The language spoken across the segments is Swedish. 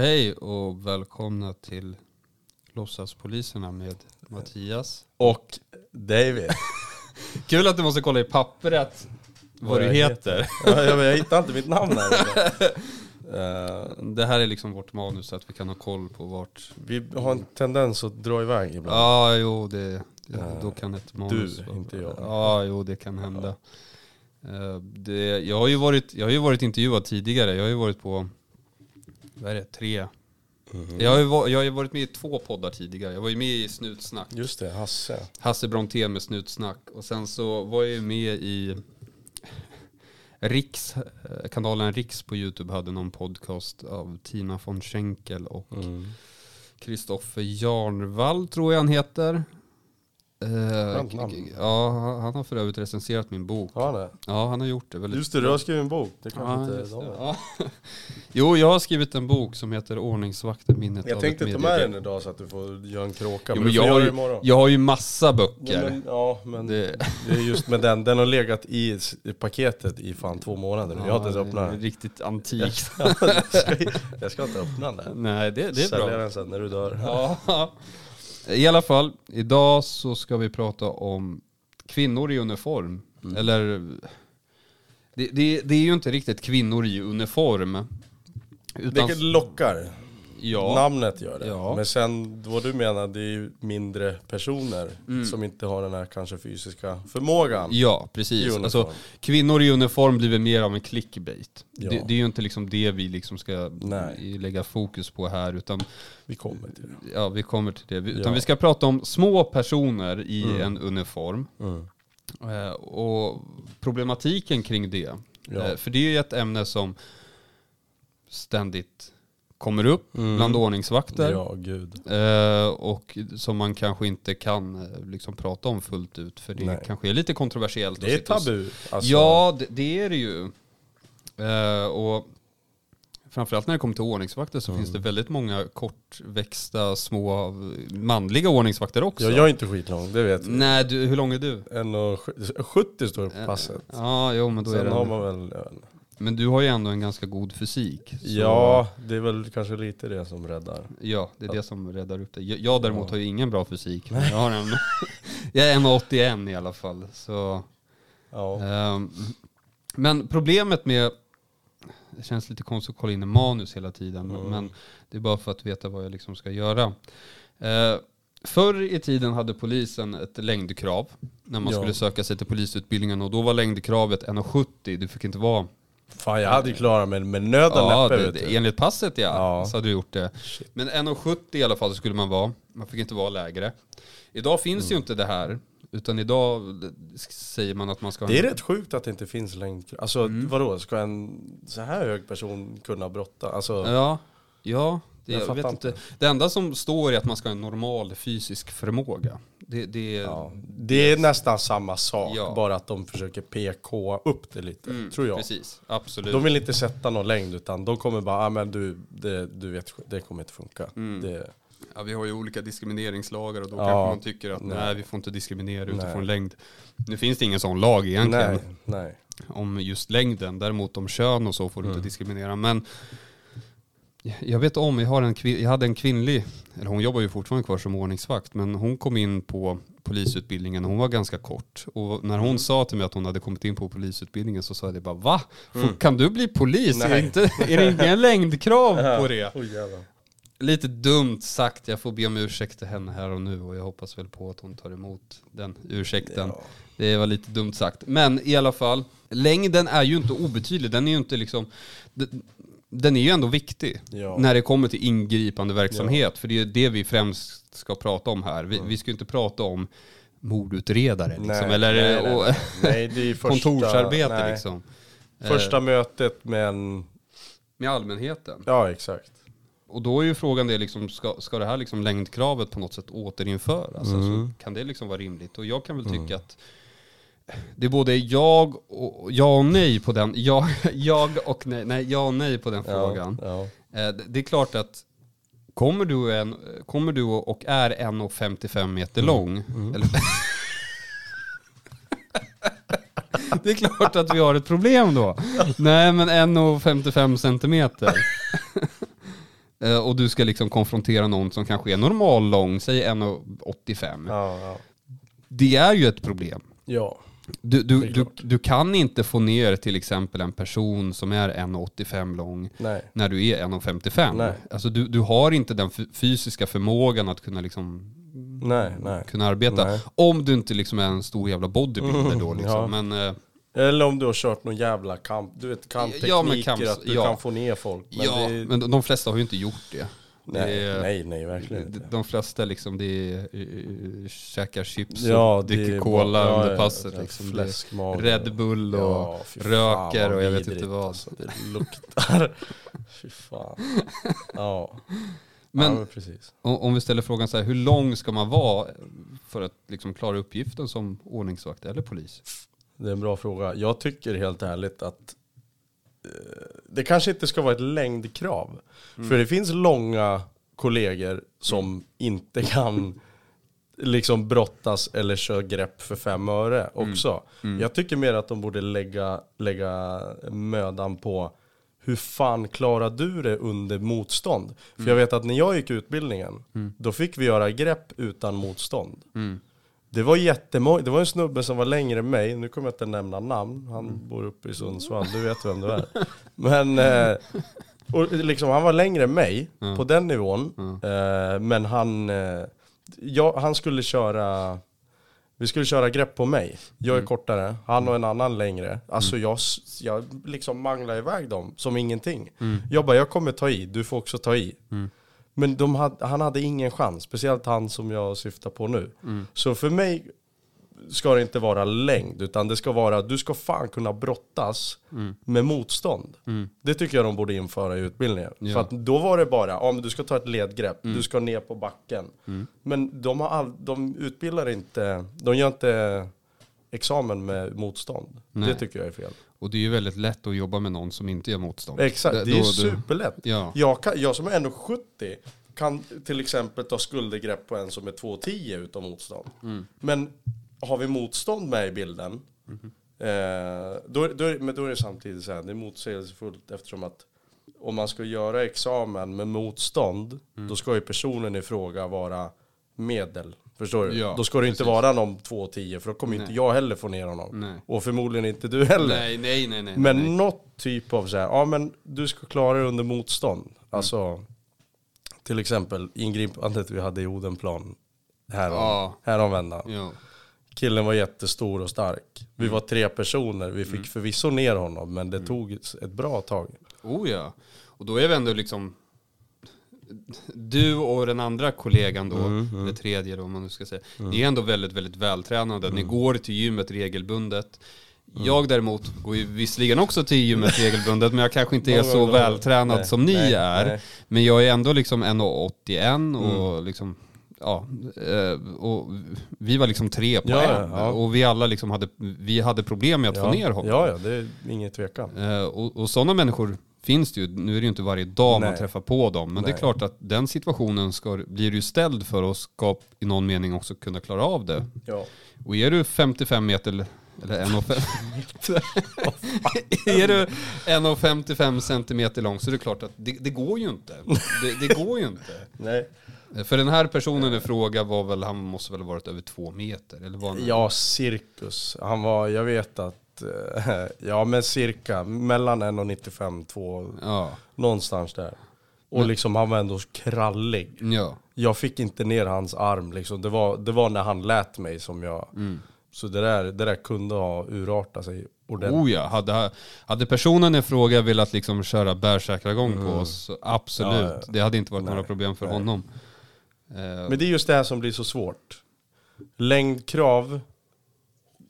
Hej och välkomna till Låtsaspoliserna med Mattias. Och David. Kul att du måste kolla i pappret vad du jag heter. ja, jag, jag hittar inte mitt namn här. Eh, Det här är liksom vårt manus så att vi kan ha koll på vart... vi har en tendens att dra iväg ibland. Ja, jo det... Ja. då kan ett manus... Du, vara- inte jag. Ja, jo det kan hända. Eh, Det, jag, har ju varit, jag har ju varit intervjuad tidigare. Jag har ju varit på... Vad är det? Tre? Mhm. Jag har, ju, jag har ju varit med i två poddar tidigare. Jag var ju med i Snutsnack. Just det, Hasse. Hasse Brontén med Snutsnack. Och sen så var jag ju med i Riks, kanalen Riks på Youtube hade någon podcast av Tina von Schenkel och Mm. Kristoffer Jarnvall tror jag han heter. Eh, Skönt namn. ja, han- han har för övrigt recenserat min bok. Ja, det. Ja, han har gjort det väldigt Just det, du har skrivit en bok. Det kanske Ja, inte de. Ja. Jo, jag har skrivit en bok som heter Ordningsvakten minnet Jag av tänkte ett ta med den idag så att du får göra en kråka. Jo, men jag, har ju, imorgon. jag har ju massa Ja, böcker. men, ja, men Det- det... är just med den. Den har legat i, paketet i fan två månader nu. Jag har inte ens Ja, öppnat den. Riktigt antikt. jag, ska, jag ska inte öppna den. Nej, det, det är Sälja bra. den sen när du dör. Ja. I alla fall, idag så ska vi prata om kvinnor i uniform. Mm. Eller, det, det, det är ju inte riktigt kvinnor i uniform. Utan, Det lockar. Ja, Namnet gör det. Ja. Men sen vad du menar, det är ju mindre personer Mm. som inte har den här kanske fysiska förmågan. ja, precis. Alltså, kvinnor i uniform blir väl mer av en clickbait. Ja. Det, det är ju inte liksom det vi liksom ska Nej. lägga fokus på här. Utan Vi kommer till det. ja, vi kommer till det. Vi- Utan vi ska prata om små personer i Mm. en uniform. Mm. Eh, och problematiken kring det. Eh, för det är ju ett ämne som ständigt kommer upp Mm. bland ordningsvakter. Ja, gud. Eh, och som man kanske inte kan eh, liksom prata om fullt ut. För det Nej. kanske är lite kontroversiellt. Det är tabu. Alltså, Ja, det, det är det ju. Eh, och framförallt när det kommer till ordningsvakter så Mm. finns det väldigt många kortväxta, små manliga ordningsvakter också. ja, jag är inte skitlång, det vet vi. Nej, du, hur lång är du? 1,70 står det på passet. Ja, jo men då är Sen det... har man väl... Men du har ju ändå en ganska god fysik. så- Ja, det är väl kanske lite det som räddar. Ja, det är det som räddar upp dig. Jag, jag däremot Ja. har ju ingen bra fysik. Men jag, har en, jag är 1,81 i alla fall. Så, Ja. ehm, men problemet med, det känns lite konstigt att kolla in i manus hela tiden, Mm. men det är bara för att veta vad jag liksom ska göra. Uh, förr i tiden hade polisen ett längdkrav när man Ja. skulle söka sig till polisutbildningen och då var längdkravet 1,70. Du fick inte vara Fan, jag hade ju klarat mig med nöd och Ja, näppe det, enligt passet ja, Ja. så hade du gjort det. Men 1,70 i alla fall skulle man vara. Man fick inte vara lägre. Idag finns Mm. ju inte det här. Utan idag säger man att man ska Det är en- rätt sjukt att det inte finns längdkrav. Alltså Mm. vadå, ska en så här hög person kunna brotta? Alltså, Ja, ja det, Jag jag, vet inte. Det enda som står är att man ska ha en normal fysisk förmåga. Det, det, ja. Det är nästan samma sak, Ja. bara att de försöker PK upp det lite, mm, tror jag. Precis, absolut. De vill inte sätta någon längd utan de kommer bara, ah, men du, det, du vet, det kommer inte funka. Mm. Det, Ja, vi har ju olika diskrimineringslagar och då Ja, kanske man tycker att nej. nej. vi får inte diskriminera utifrån Nej. längd. Nu finns det ingen sån lag egentligen. nej, nej. om just längden. Däremot om kön och så får du Mm. inte diskriminera. Men jag vet om, jag, har en jag hade en kvinnlig, eller hon jobbar ju fortfarande kvar som ordningsvakt, men hon kom in på polisutbildningen och hon var ganska kort. Och när hon Mm. sa till mig att hon hade kommit in på polisutbildningen så sa jag det bara va? Får- Kan du bli polis? Är det, Mm. Inte, är det ingen längdkrav på det? Oh. Lite dumt sagt, jag får be om ursäkt till henne här och nu och jag hoppas väl på att hon tar emot den ursäkten. Ja. Det var lite dumt sagt. Men i alla fall, längden är ju inte obetydlig. Den är ju inte liksom... Den, är ju ändå viktig Ja. när det kommer till ingripande verksamhet. För det är det vi främst ska prata om här. Vi, vi ska ju inte prata om mordutredare liksom, Nej, eller nej, och, nej. Nej, första, kontorsarbete liksom. Första Eh, mötet med en, med allmänheten. ja exakt. Och då är ju frågan det liksom, ska, ska det här liksom längdkravet på något sätt återinföras? Mm. Alltså, kan det liksom vara rimligt? Och jag kan väl tycka att det är både jag och, ja och nej på den, ja, jag och nej, nej, ja och nej på den frågan. Ja, Eh, det- är klart att kommer du, en, kommer du och är 1,55 meter lång, eller, det är klart att vi har ett problem då. Nej men 1,55 centimeter. Eh, och du ska liksom konfrontera någon som kanske är normal lång, säg 1,85. Ja, ja. Det är ju ett problem. ja. Du, du, du, du kan inte få ner till exempel en person som är 1,85 lång Nej. när du är 1,55. Nej. Alltså du, du har inte den fysiska förmågan att kunna, liksom, Nej, nej. kunna arbeta. Nej. Om du inte liksom är en stor jävla bodybuilder då liksom. ja. Men, eh, Eller om du har kört någon jävla kamp, du vet kamptekniker, Ja, men kamp- att du ja. kan få ner folk. Men ja, det, men de flesta har ju inte gjort det. Nej, är- nej, nej, verkligen De, inte. de flesta liksom, det är uh, käkar chips Ja, och dricker cola bara- under ja, passet. ja, Liksom. Fläskmage. Red Bull och Ja, fan, röker vad och jag vet inte vad. Alltså, det luktar. fy fan. Ja, Men ja, men om vi ställer frågan så här, hur lång ska man vara för att liksom klara uppgiften som ordningsvakt eller polis? Det är en bra fråga. Jag tycker helt ärligt att eh, det kanske inte ska vara ett längdkrav. Mm. För det finns långa kollegor som inte kan liksom brottas eller köra grepp för fem öre Mm. också. Jag tycker mer att de borde lägga, lägga mödan på hur fan klarar du det under motstånd? För Mm. jag vet att när jag gick utbildningen, då fick vi göra grepp utan motstånd. Mm. Det var jättemånga, det var en snubbe som var längre än mig, nu kommer jag inte nämna namn, han Mm. bor uppe i Sundsvall, du vet vem det är. Men, eh, och liksom, han var längre än mig på den nivån, eh, men han, eh, ja, han skulle köra, vi skulle köra grepp på mig. Jag Mm. är kortare, han och en annan längre. Alltså jag, s- jag liksom manglar iväg dem som ingenting. Mm. Jag bara, jag kommer ta i, du får också ta i. Men de hade, han hade ingen chans, speciellt han som jag syftar på nu. Mm. Så för mig ska det inte vara längd, utan det ska vara, du ska fan kunna brottas Mm. med motstånd. Det tycker jag de borde införa i utbildningen. Ja. Mm. För att då var det bara, ja men du ska ta ett ledgrepp, du ska ner på backen. Men de, har all, de utbildar inte, de gör inte examen med motstånd. Nej. Det tycker jag är fel. Och det är ju väldigt lätt att jobba med någon som inte gör motstånd. Exakt, det är då- ju superlätt. Ja. Jag, kan, jag som är 1,70 kan till exempel ta skuldergrepp på en som är 2,10 utan motstånd. Mm. Men har vi motstånd med i bilden, Mhm. eh, då, då, men då är det samtidigt så här, det är motsägelsefullt eftersom att om man ska göra examen med motstånd, Mm. då ska ju personen i fråga vara medel. Förstår du? Ja, då ska det inte precis. vara någon 2,10 för då kommer inte Nej. jag heller få ner honom. Nej. Och förmodligen inte du heller. Nej, nej, nej, nej. Men nej. något typ av så här, ja men du ska klara dig under motstånd. Mm. Alltså, till exempel ingripandet vi hade i Odenplan härom, Ja. häromvändan. Ja. Killen var jättestor och stark. Vi Mm. var tre personer, vi fick förvisso ner honom men det tog ett bra tag. Oh ja. Och då är vi ändå liksom du och den andra kollegan då, Mm, eller tredje då om man nu ska säga, ni är ändå väldigt, väldigt vältränade. Mm. Ni går till gymmet regelbundet. Jag däremot går ju visserligen också till gymmet regelbundet, men jag kanske inte är så vältränad Nej, som ni nej, är. nej. Men jag är ändå liksom 1,81 och Mm. liksom, ja, eh, och vi var liksom tre på Ja, en. ja. Och vi alla liksom hade, vi hade problem med att få Ja, ner honom. ja, ja, det är ingen tvekan. Eh, och, och sådana människor finns det ju. Nu är det ju inte varje dag man Nej. träffar på dem. Men det är Nej. klart att den situationen ska, blir ju ställd för och ska i någon mening också kunna klara av det. Ja. Och är du 55 meter eller 1,5 Är du 1,55 centimeter lång så är det klart att det, det går ju inte. Det, det går ju inte. Nej. För den här personen i fråga var väl, han måste väl ha varit över två meter? Eller var han, Ja, cirkus. Han var, jag vet att, eh, ja men cirka mellan 1,95 2 Ja. Någonstans där. Och liksom han var ändå krallig. ja. Jag fick inte ner hans arm liksom. Det var, det var när han lät mig som jag... Så det där, det där kunde ha urartat sig ordentligt. Oh ja, hade, hade personen i fråga velat liksom köra bärsärkagång på oss, absolut. Mm. Ja, ja. Det hade inte varit Nej, några problem för nej. honom. Men det är just det här som blir så svårt. Längdkrav.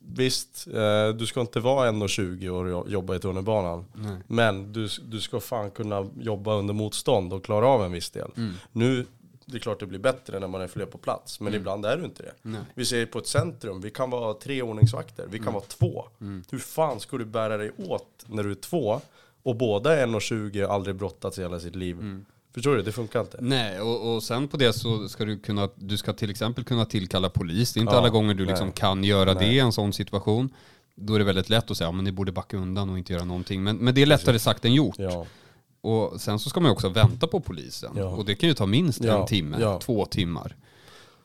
Visst, eh, du ska inte vara 1,20 och jo- jobba i tunnelbanan. nej. Men du, du ska fan kunna jobba under motstånd och klara av en viss del. Mm. Nu, det är klart det blir bättre när man är fler på plats, men ibland är det inte det. Nej. Vi ser på ett centrum, vi kan vara tre ordningsvakter, vi kan Mm. vara två. Hur fan ska du bära dig åt när du är två och båda är 1,20 och aldrig brottats i hela sitt liv? Förstår du? Det funkar inte. Nej, och, och sen på det så ska du kunna, du ska till exempel kunna tillkalla polis. Det är inte Ja, alla gånger du liksom nej. kan göra det Nej. i en sån situation. Då är det väldigt lätt att säga, ja, men ni borde backa undan och inte göra någonting. Men, men det är lättare sagt än gjort. Ja. Och sen så ska man ju också vänta på polisen. Ja. Och det kan ju ta minst en timme, två timmar.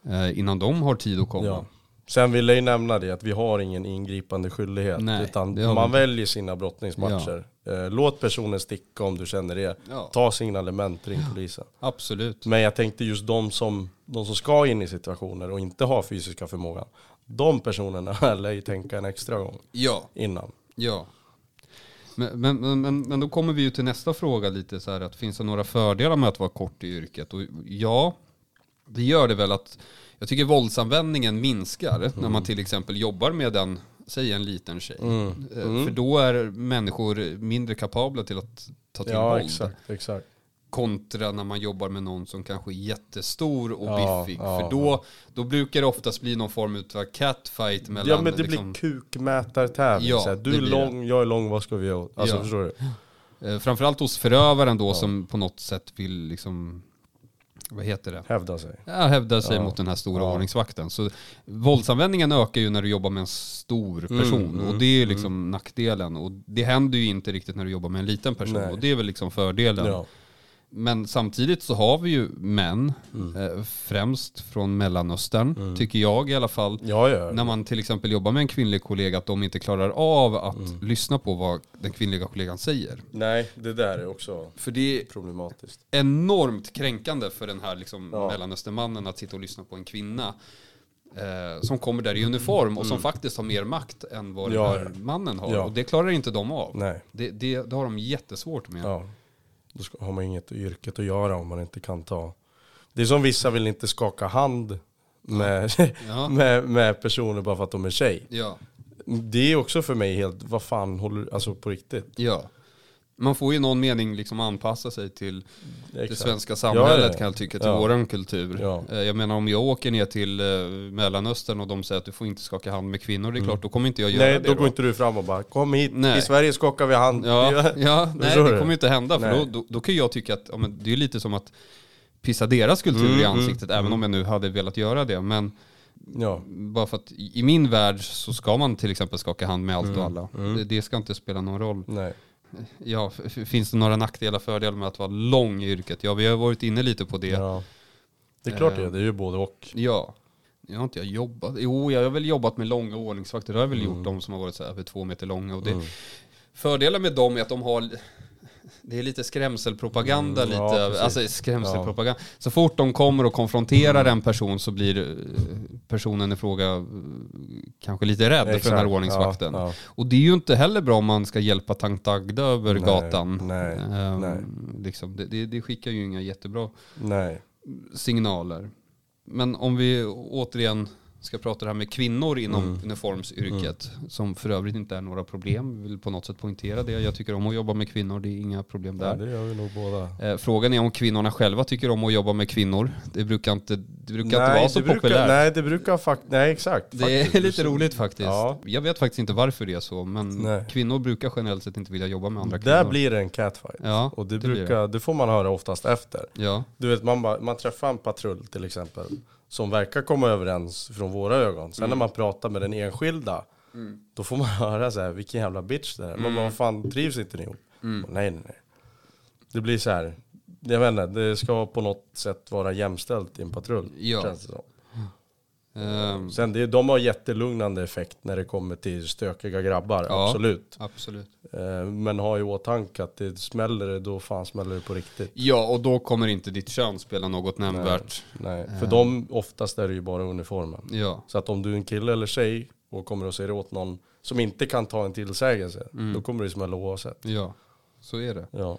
Eh, innan de har tid att komma. Ja. Sen vill jag ju nämna det att vi har ingen ingripande skyldighet. Nej, utan vi man väljer sina brottningsmatcher. Eh, låt personen sticka om du känner det. Ja. Ta signalement, ring polisen. Absolut. Men jag tänkte just de som, de som ska in i situationer och inte har fysiska förmågan. De personerna lär ju tänka en extra gång Ja, innan. ja. Men, men, men, men, men då kommer vi ju till nästa fråga lite så här att finns det några fördelar med att vara kort i yrket? Och ja, det gör det väl att jag tycker våldsanvändningen minskar när man till exempel jobbar med en, säg en liten tjej. Mm. Eh, För då är människor mindre kapabla till att ta till Ja, våld. exakt, exakt. Kontra när man jobbar med någon som kanske är jättestor och Ja, biffig. ja, För då, då brukar det oftast bli någon form av catfight mellan... Ja men det liksom, blir kukmätartävling. Ja, det du är lång, jag är lång, vad ska vi göra? Alltså förstår du? Eh, Framförallt hos förövaren då som på något sätt vill liksom, vad heter det? Hävda sig. Ja, hävda sig Ja. mot den här stora Ja. ordningsvakten. Så våldsanvändningen ökar ju när du jobbar med en stor person. mm, och det är liksom nackdelen. Och det händer ju inte riktigt när du jobbar med en liten person. Nej. Och det är väl liksom fördelen. Ja. Men samtidigt så har vi ju män, Mm. eh, främst från Mellanöstern, tycker jag i alla fall. Ja, ja. När man till exempel jobbar med en kvinnlig kollega, att de inte klarar av att Mm. lyssna på vad den kvinnliga kollegan säger. Nej, det där är också För det är problematiskt. enormt kränkande för den här liksom Ja. mellanöstermannen att sitta och lyssna på en kvinna eh, som kommer där i uniform och som faktiskt har mer makt än vad Mm. Ja, den här mannen har. Ja. Och det klarar inte de av. Nej. Det, det, det har de jättesvårt med. Då ska, har man inget yrket att göra om man inte kan ta... Det är som vissa vill inte skaka hand med, Ja. med, med personer bara för att de är tjej. Ja. Det är också för mig helt, vad fan håller alltså på riktigt? ja. Man får ju någon mening liksom anpassa sig till det Exakt. svenska samhället Ja, ja. kan jag tycka, till Ja. våran kultur. Ja. Eh, Jag menar om jag åker ner till eh, Mellanöstern och de säger att du får inte skaka hand med kvinnor, det är klart, då kommer inte jag göra Nej, det. då går inte du fram och bara kom hit, Nej. i Sverige skakar vi hand. Ja, ja nej det kommer inte hända för Nej. då, då, då kan jag tycka att men det är lite som att pissa deras kultur Mm, i mm, ansiktet, även om jag nu hade velat göra det. Men Ja. bara för att i min värld så ska man till exempel skaka hand med allt Mm, och alla. Det, det ska inte spela någon roll. Nej. Ja, finns det några nackdelar, fördelar med att vara lång i yrket? Ja, vi har varit inne lite på det. Ja. Det är klart Eh. det är, det är ju både och. ja. Jag har inte jag jobbat, jo jag har väl jobbat med långa ordningsvakter, det har jag väl Mm. gjort, de som har varit så här över två meter långa. Och det, Fördelen med dem är att de har det är lite skrämselpropaganda Mm, ja, lite, precis. alltså skrämselpropaganda. Så fort de kommer och konfronterar Mm. en person så blir eh, personen i fråga eh, kanske lite rädd för den här Exakt, ordningsvakten. ja, ja. Och det är ju inte heller bra om man ska hjälpa Tankt Agda över Nej, gatan. nej, Ehm, nej. Liksom, det, det, skickar ju inga jättebra signaler. Men om vi återigen ska prata det här med kvinnor inom Mm. uniformsyrket, som för övrigt inte är några problem, vill på något sätt poängtera det. Jag tycker om att jobba med kvinnor, det är inga problem Ja, där. det gör vi nog båda. Eh, Frågan är om kvinnorna själva tycker om att jobba med kvinnor. Det brukar inte, det brukar inte vara så det brukar, populärt. Nej, det brukar faktiskt, nej exakt. det är faktiskt. lite roligt faktiskt. Ja. Jag vet faktiskt inte varför det är så, men Nej. kvinnor brukar generellt sett inte vilja jobba med andra kvinnor. Där blir det en catfight. Ja, och det, det brukar, det får man höra oftast efter. Ja, Du vet, man, man träffar en patrull till exempel, som verkar komma överens från våra ögon. Sen Mm. när man pratar med den enskilda, då får man höra så här, vilken jävla bitch det är. Man Mm. bara, vad fan, trivs inte ni ihop? Nej, nej, nej. Det blir så här, jag vet inte, det ska på något sätt vara jämställt i en patrull. Ja. Känns det som. ehm, Sen det, de har jättelugnande effekt när det kommer till stökiga grabbar, Ja. absolut. absolut. Eh, Men ha i åtanke att det smäller det, då fan smäller det på riktigt. Ja, och då kommer inte ditt kön spela något nämnvärt. Nej, för de, oftast är det ju bara uniformen. Ja, Så att om du är en kille eller tjej och kommer och säger åt någon som inte kan ta en tillsägelse, Mm. då kommer det smälla oavsett. ja, så är det. Ja.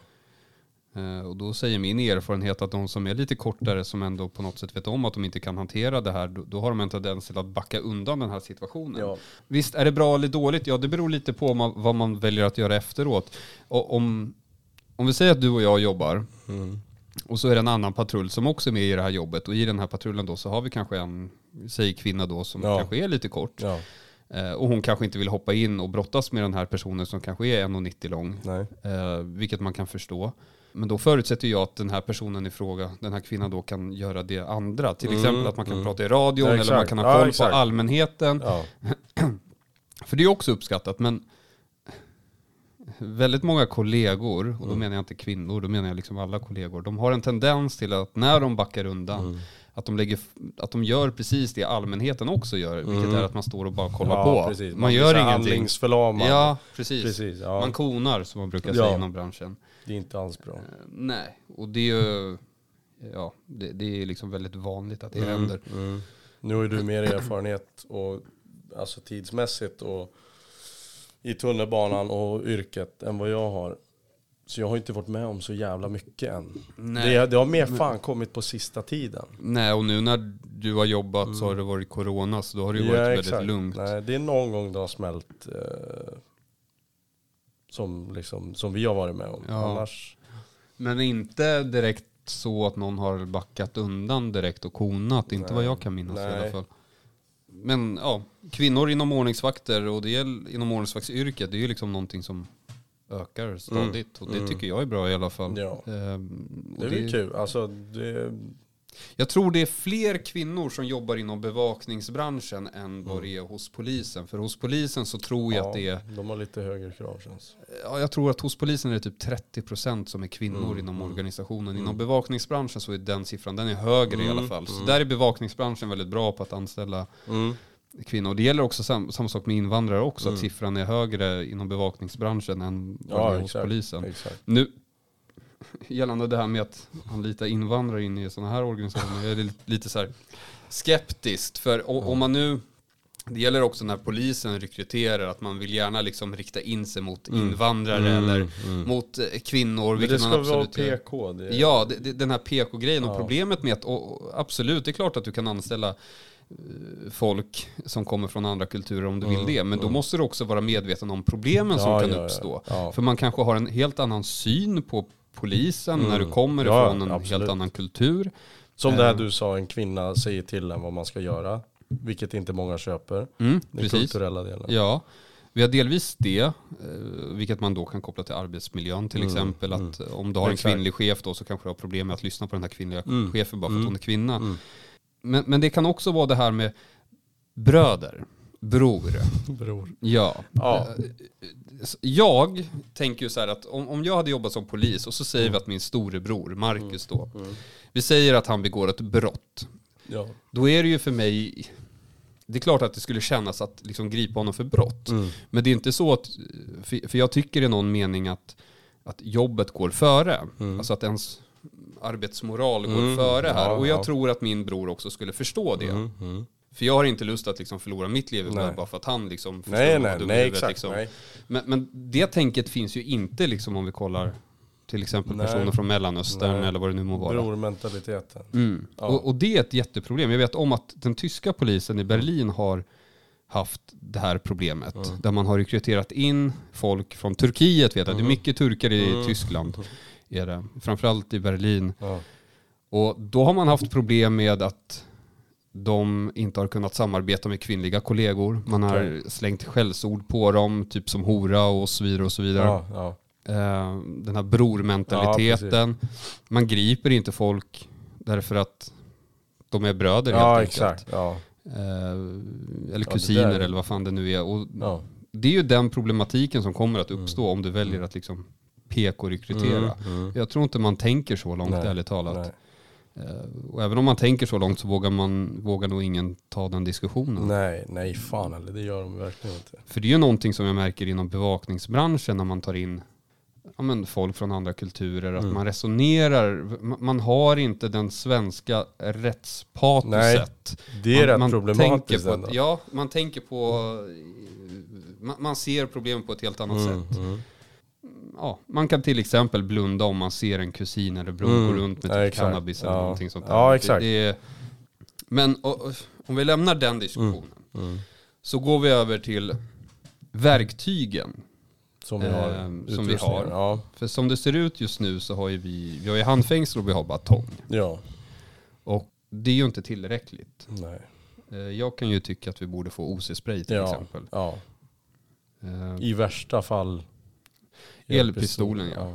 Eh, Och då säger min erfarenhet att de som är lite kortare, som ändå på något sätt vet om att de inte kan hantera det här, då, då har de en tendens till att backa undan den här situationen. Ja. Visst, är det bra eller dåligt? Ja, det beror lite på man, vad man väljer att göra efteråt. Och om, om vi säger att du och jag jobbar, Mm. och så är det en annan patrull som också är med i det här jobbet, och i den här patrullen då så har vi kanske en, säg kvinna då, som Ja. kanske är lite kort. ja. Eh, och hon kanske inte vill hoppa in och brottas med den här personen som kanske är 1,90 lång. Eh, vilket man kan förstå. Men då förutsätter jag att den här personen i fråga, den här kvinnan då kan göra det andra. Till Mm, exempel att man kan mm. prata i radion Ja, eller man kan ha Ja, koll exakt. på allmänheten. Ja. För det är också uppskattat. Men väldigt många kollegor, och då Mm. menar jag inte kvinnor, då menar jag liksom alla kollegor, de har en tendens till att när de backar undan, Mm. att, de lägger, att de gör precis det allmänheten också gör, vilket Mm. är att man står och bara kollar ja, på. Precis. Man, blir gör ingenting. Handlingsförlamad. Ja, precis. precis. Ja. Man konar som man brukar Ja. säga inom branschen. Det är inte alls bra. Eh, nej, och det är ju, ja, det, det är liksom väldigt vanligt att det händer. Mm. Nu har ju du mer erfarenhet och alltså tidsmässigt och i tunnelbanan och yrket än vad jag har. Så jag har inte varit med om så jävla mycket än. Nej. Det, det har mer fan kommit på sista tiden. Nej, och nu när du har jobbat så har det varit corona, så då har det ju varit väldigt lugnt. Nej, det är någon gång det har smält eh, som, liksom, som vi har varit med om. Ja. Annars, Men inte direkt så att någon har backat undan direkt och konat, inte vad jag kan minnas i Nej. alla fall. Men ja, kvinnor inom ordningsvakter och det är inom ordningsvaktsyrket, det är ju liksom någonting som ökar stadigt. Och det Mm. tycker jag är bra i alla fall. Ja. Ehm, det är väl kul. Alltså, det, Jag tror det är fler kvinnor som jobbar inom bevakningsbranschen än vad det är hos polisen. För hos polisen så tror jag ja, att det är, de har lite högre krav känns ja, jag tror att hos polisen är det typ 30% som är kvinnor Mm, inom mm. organisationen. Inom bevakningsbranschen så är den siffran, den är högre i alla Mm, fall. Så mm. där är bevakningsbranschen väldigt bra på att anställa kvinnor. Det gäller också sam, samma sak med invandrare också, Mm. att siffran är högre inom bevakningsbranschen än vad Ja, hos exakt. polisen. Exakt. Nu, gällande det här med att anlita invandrare in i sådana här organisationer, jag är lite, så här skeptiskt. För om man nu, det gäller också när polisen rekryterar, att man vill gärna liksom rikta in sig mot invandrare eller mot eh, kvinnor. Men det vilket ska man vara absolut gör. PK. Det, Ja, det, det, den här PK-grejen och Ja. problemet med att, och, och absolut, det är klart att du kan anställa eh, folk som kommer från andra kulturer om du vill det. Men då måste du också vara medveten om problemen som Ja, kan ja, ja. uppstå. Ja. För man kanske har en helt annan syn på polisen när du kommer Mm. Ja, ifrån en absolut. helt annan kultur. Som det här Eh. du sa, en kvinna säger till en vad man ska göra. Vilket inte många köper. Mm, Den precis. kulturella delen. Ja, vi har delvis det, eh, vilket man då kan koppla till arbetsmiljön till Mm, exempel. Att eh, om du har en Exakt. kvinnlig chef då så kanske du har problem med att lyssna på den här kvinnliga Mm. chefen bara för att Mm. hon är kvinna. Mm. Men, men det kan också vara det här med bröder, bror. Bror. Ja. Ja. Jag tänker ju så här att om, om jag hade jobbat som polis och så säger vi att min storebror, Marcus då, Mm. vi säger att han begår ett brott. Ja. Då är det ju för mig, det är klart att det skulle kännas att liksom gripa honom för brott. Mm. Men det är inte så att, för jag tycker i någon mening att, att jobbet går före. Mm. Alltså att ens arbetsmoral går Mm, före här. ja, och jag ja. tror att min bror också skulle förstå det. Mm. Mm. För jag har inte lust att liksom förlora mitt liv Nej. bara för att han liksom Nej, nej, nej, huvudet, exakt. liksom. Nej. Men, men det tänket finns ju inte liksom om vi kollar till exempel Nej. personer från Mellanöstern Nej. eller vad det nu må vara. Brormentaliteten. Mm. Ja. Och, och det är ett jätteproblem. Jag vet om att den tyska polisen i Berlin har haft det här problemet. Mm. Där man har rekryterat in folk från Turkiet. Vet jag. Det är mycket turkar i Mm. Tyskland. Är det. Framförallt i Berlin. Ja. Och då har man haft problem med att de inte har kunnat samarbeta med kvinnliga kollegor. Man har slängt skällsord på dem, typ som hora och så vidare och så vidare. Ja, ja. Eh, den här brormentaliteten. man griper inte folk därför att de är bröder ja helt enkelt. exakt. Ja. Eh, eller kusiner eller vad fan det nu är. Och Ja. det är ju den problematiken som kommer att uppstå om du väljer att liksom PK-rekrytera. Mm, mm. Jag tror inte man tänker så långt Nej, ärligt talat. Nej. Eh, och även om man tänker så långt så vågar, man, vågar nog ingen ta den diskussionen. nej, nej fan eller det gör de verkligen inte. För det är ju någonting som jag märker inom bevakningsbranschen när man tar in ja, men folk från andra kulturer. Att Mm. man resonerar, man, har inte den svenska rättspatoset. Det är man, rätt man problematiskt tänker på, ändå. Ja, man tänker på, man, man ser problem på ett helt annat Mm, sätt. mm. Ja, man kan till exempel blunda om man ser en kusin eller bror Mm. gå runt med Ja, typ cannabis eller Ja. någonting sånt där. Ja, Det- exakt. Det, är, men och, om vi lämnar den diskussionen Mm. så går vi över till verktygen. Som vi har. Ehm, som vi har. Ja. För som det ser ut just nu så har ju vi, vi har ju handfängsel och vi har batong. ja. Och det är ju inte tillräckligt. Nej. Eh, Jag kan ju tycka att vi borde få OC-spray till Ja. exempel. ja. Eh, I värsta fall. Elpistolen, ja.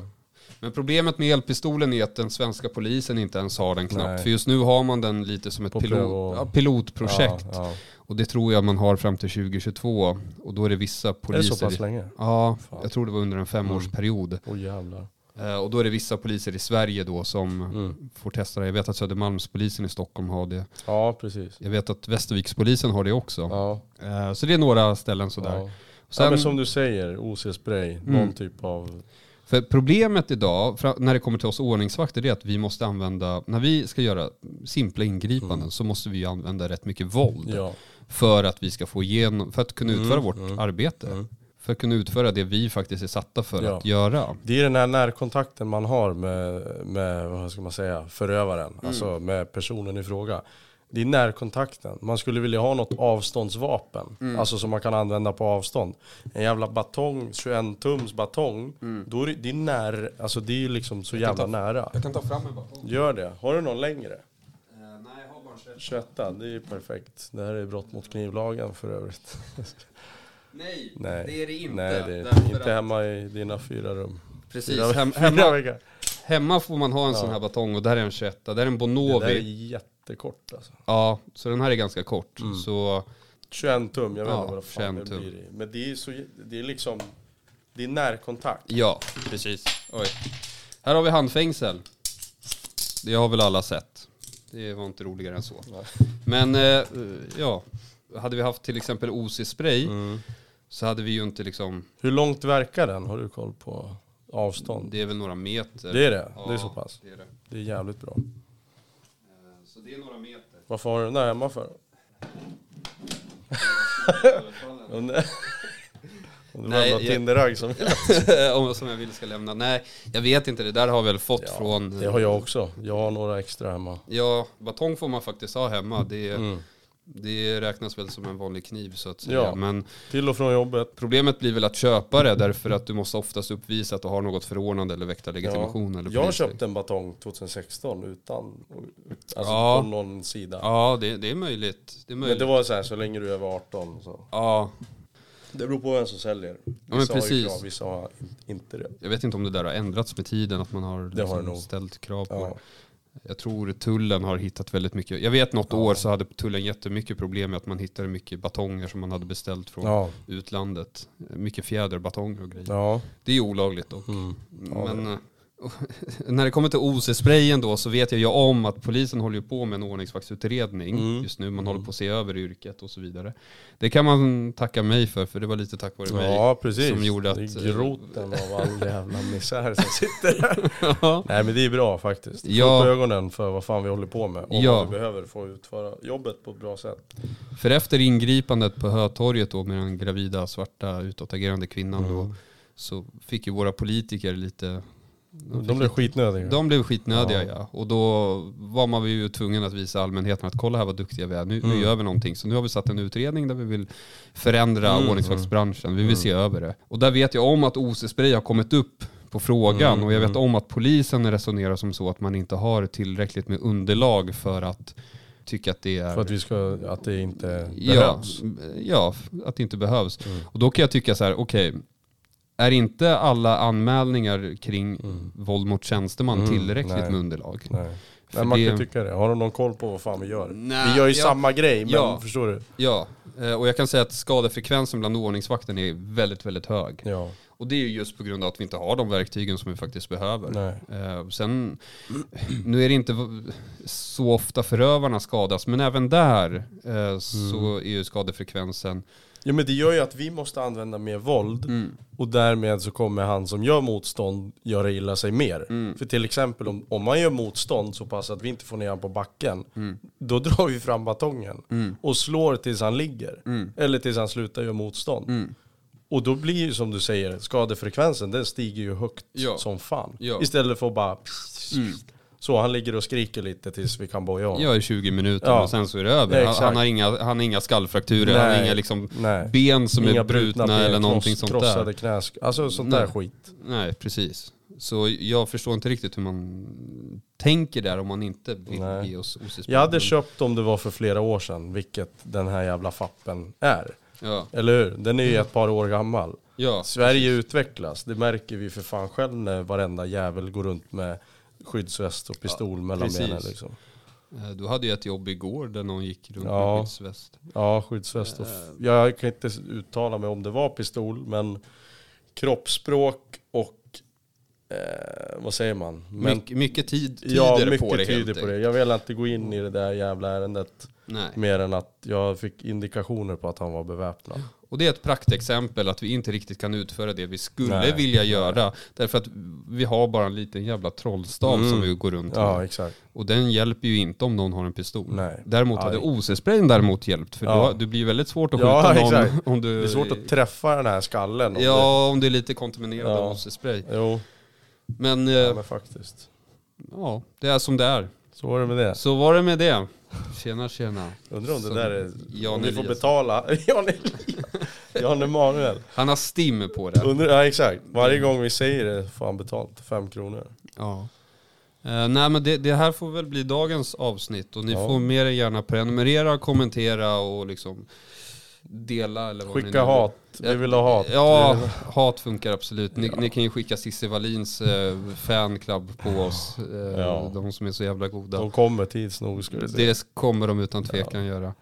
Men problemet med elpistolen är att den svenska polisen inte ens har den knappt. Nej. För just nu har man den lite som ett pilot, ja, pilotprojekt. Ja, ja. Och det tror jag man har fram till 2022. Och då är det vissa Är det poliser. så pass länge? Ja, Fan. jag tror det var under en femårsperiod. Jävlar. Eh, och då är det vissa poliser i Sverige då som Mm. får testa det. Jag vet att Södermalmspolisen i Stockholm har det. Ja, precis. Jag vet att Västervikspolisen har det också. Ja, Eh, så det är några ställen sådär. Sen, ja, men som du säger, OC-spray, någon Mm. typ av... För problemet idag, när det kommer till oss ordningsvakter, det är att vi måste använda, när vi ska göra simpla ingripanden Mm. så måste vi använda rätt mycket våld. Ja. För att vi ska få igenom, för att kunna utföra Mm, vårt mm, arbete. mm. För att kunna utföra det vi faktiskt är satta för Ja. att göra. Det är den här närkontakten man har med, med vad ska man säga, förövaren, Mm. alltså med personen i fråga. Det är närkontakten. Man skulle vilja ha något avståndsvapen, Mm. alltså som man kan använda på avstånd. En jävla batong, 21 tums batong, Mm. då är det, det är när, alltså det är ju liksom så jävla ta- nära. Jag kan ta fram en batong. Gör det. Har du någon längre? nej, jag har bara 21, det är ju perfekt. Det här är brott mot knivlagen för övrigt. Nej, Nej. det är det inte. Nej, det är inte att- hemma i dina fyra rum. Precis, Fyra, hem, fyra hemma, väggar. hemma får man ha en Ja. sån här batong och där är en 21 där är en Det där är Bonovi. Jättekort alltså. Ja, så den här är ganska kort. Mm. Så 21 tum, jag vet Ja, inte vad det fan 21 det tum. blir. Men det är så, det är liksom, det är närkontakt. ja, precis. Oj. Här har vi handfängsel. Det har väl alla sett. Det var inte roligare än så. Nej. Men eh, ja, hade vi haft till exempel OC-spray Mm. så hade vi ju inte liksom, Hur långt verkar den? Har du koll på avstånd? det är väl några meter. Det är det? Ja, Det är så pass? Det är det. Det är jävligt bra. Så det är några meter. Varför har du den där hemma för? Om någon jag- Tinderragg som... Om som jag vill ska lämna. Nej, jag vet inte. Det där har jag väl fått Ja, från... Det har jag också. Jag har några extra hemma. Ja, batong får man faktiskt ha hemma. Det, Mm. Det räknas väl som en vanlig kniv så att säga. Ja. Men Till och från jobbet. problemet blir väl att köpa det därför att du måste oftast uppvisa att du har något förordnande eller väktarlegitimation. Eller Jag har polislig. köpt en batong 2016 utan, alltså Ja. på någon sida. Ja, det, det är möjligt. Det är Men möjligt. det var så här, så länge du är över 18 så. Ja, Det beror på vem som säljer. Vissa men har ju precis. krav, vissa har in- inte det. jag vet inte om det där har ändrats med tiden, att man har, har liksom nog. ställt krav på Ja. Jag tror tullen har hittat väldigt mycket. Jag vet något Ja. år så hade tullen jättemycket problem med att man hittade mycket batonger som man hade beställt från Ja. utlandet. Mycket fjäderbatonger och grejer. ja. Det är olagligt dock. Mm. Men när det kommer till OC-sprayen då så vet jag ju om att polisen håller på med en ordningsvaktsutredning Mm. just nu. Man håller på att se över yrket och så vidare. Det kan man tacka mig för, för det var lite tack vare mig. Ja, precis. som gjorde det att, är eh, groten av all jävla misär som sitter. Ja. Nej men det är bra faktiskt. Få Ja. upp ögonen för vad fan vi håller på med. Och Ja. vad vi behöver få utföra jobbet på ett bra sätt. För efter ingripandet på Hötorget då med den gravida svarta utåtagerande kvinnan Mm. då så fick ju våra politiker lite De blev skitnödiga. De blev skitnödiga Ja. ja. Och då var man ju tvungen att visa allmänheten att kolla här vad duktiga vi är. Nu, Mm. nu gör vi någonting. Så nu har vi satt en utredning där vi vill förändra Mm, ordningsvaktsbranschen. Vi vill Mm. se över det. Och där vet jag om att OC-spray har kommit upp på frågan. Mm, Och jag vet mm. om att polisen resonerar som så att man inte har tillräckligt med underlag för att tycka att det är... För att vi ska, att det inte ja, behövs. ja, att det inte behövs. Mm. Och då kan jag tycka så här, okej. Är inte alla anmälningar kring Mm. våld mot tjänsteman Mm, tillräckligt nej. med underlag? Nej. Nej, man det- kan tycka det. Har de någon koll på vad fan vi gör? Nej, vi gör ju ja. samma grej, men Ja. förstår du? Ja, eh, och jag kan säga att skadefrekvensen bland ordningsvakten är väldigt, väldigt hög. Ja. Och det är ju just på grund av att vi inte har de verktygen som vi faktiskt behöver. Eh, sen, nu är det inte så ofta förövarna skadas, men även där eh, så Mm. är ju skadefrekvensen... Ja men det gör ju att vi måste använda mer våld Mm. och därmed så kommer han som gör motstånd göra illa sig mer. Mm. För till exempel om, om man gör motstånd så pass att vi inte får ner honom på backen, Mm. då drar vi fram batongen Mm. och slår tills han ligger. Mm. Eller tills han slutar göra motstånd. Och då blir ju som du säger, skadefrekvensen den stiger ju högt Ja. som fan. Ja. Istället för att bara... Mm. Så han ligger och skriker lite tills vi kan boja honom. Ja, i 20 minuter Ja. och sen så är det över. Han, han, har inga, han har inga skallfrakturer, han har Nej. inga liksom Nej. ben som Inga är brutna ben, eller någonting kross- sånt krossade där. knäsk... Alltså sånt Nej. där skit. Nej, precis. Så jag förstår inte riktigt hur man tänker där om man inte vill Nej. ge oss OC Jag hade köpt om det var för flera år sedan, vilket den här jävla fappen är. Ja. Eller hur? Den är ju ett par år gammal. Ja, Sverige utvecklas, det märker vi för fan själv när varenda jävel går runt med skyddsväst och pistol mellan precis. benen liksom. Eh, Du hade ju ett jobb igår där någon gick runt Ja. med skyddsväst. Ja, skyddsväst och... Eh. Jag kan inte uttala mig om det var pistol, men kroppsspråk. Eh, vad säger man? Men, Mycket, mycket tid tyder ja, på mycket det tyder på det. Jag vill inte gå in i det där jävla ärendet Nej. mer än att jag fick indikationer på att han var beväpnad. Och det är ett praktexempel att vi inte riktigt kan utföra det vi skulle Nej. vilja göra. Därför att vi har bara en liten jävla trollstav Mm. som vi går runt Ja, med. exakt. Och den hjälper ju inte om någon har en pistol. Nej. Däremot Aj. hade OC-sprayen däremot hjälpt. För Ja. då, det blir väldigt svårt att Ja, skjuta någon exakt. om du... Det är svårt att träffa den här skallen. om Ja, om det är lite kontaminerad Ja. OC-spray. Det, jo, Men, eh, ja, men faktiskt. ja, det är som det är. Så var det med det. Så var det med det. Tjena, tjena. Undrar om det där är... Jan om vi får betala. Jan. Jan Emanuel. Han har stim på det. Undrar, ja exakt. Varje gång vi säger det får han betalt. Fem kronor. Ja. Eh, nej men det, det här får väl bli dagens avsnitt och ni Ja. får mer än gärna prenumerera, kommentera och liksom dela eller vad Skicka hat. Vi vill ha hat. Ja, hat funkar absolut. Ni, ni kan ju skicka Cissi Wallins eh, fanclub på oss. Eh, Ja. De som är så jävla goda. De kommer tids nog skulle jag säga. Det kommer de utan tvekan göra.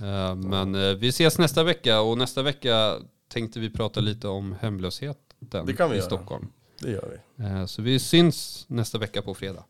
Eh, men eh, vi ses nästa vecka och nästa vecka tänkte vi prata lite om hemlösheten Det kan vi i göra. Stockholm. Det gör vi. Eh, så vi syns nästa vecka på fredag.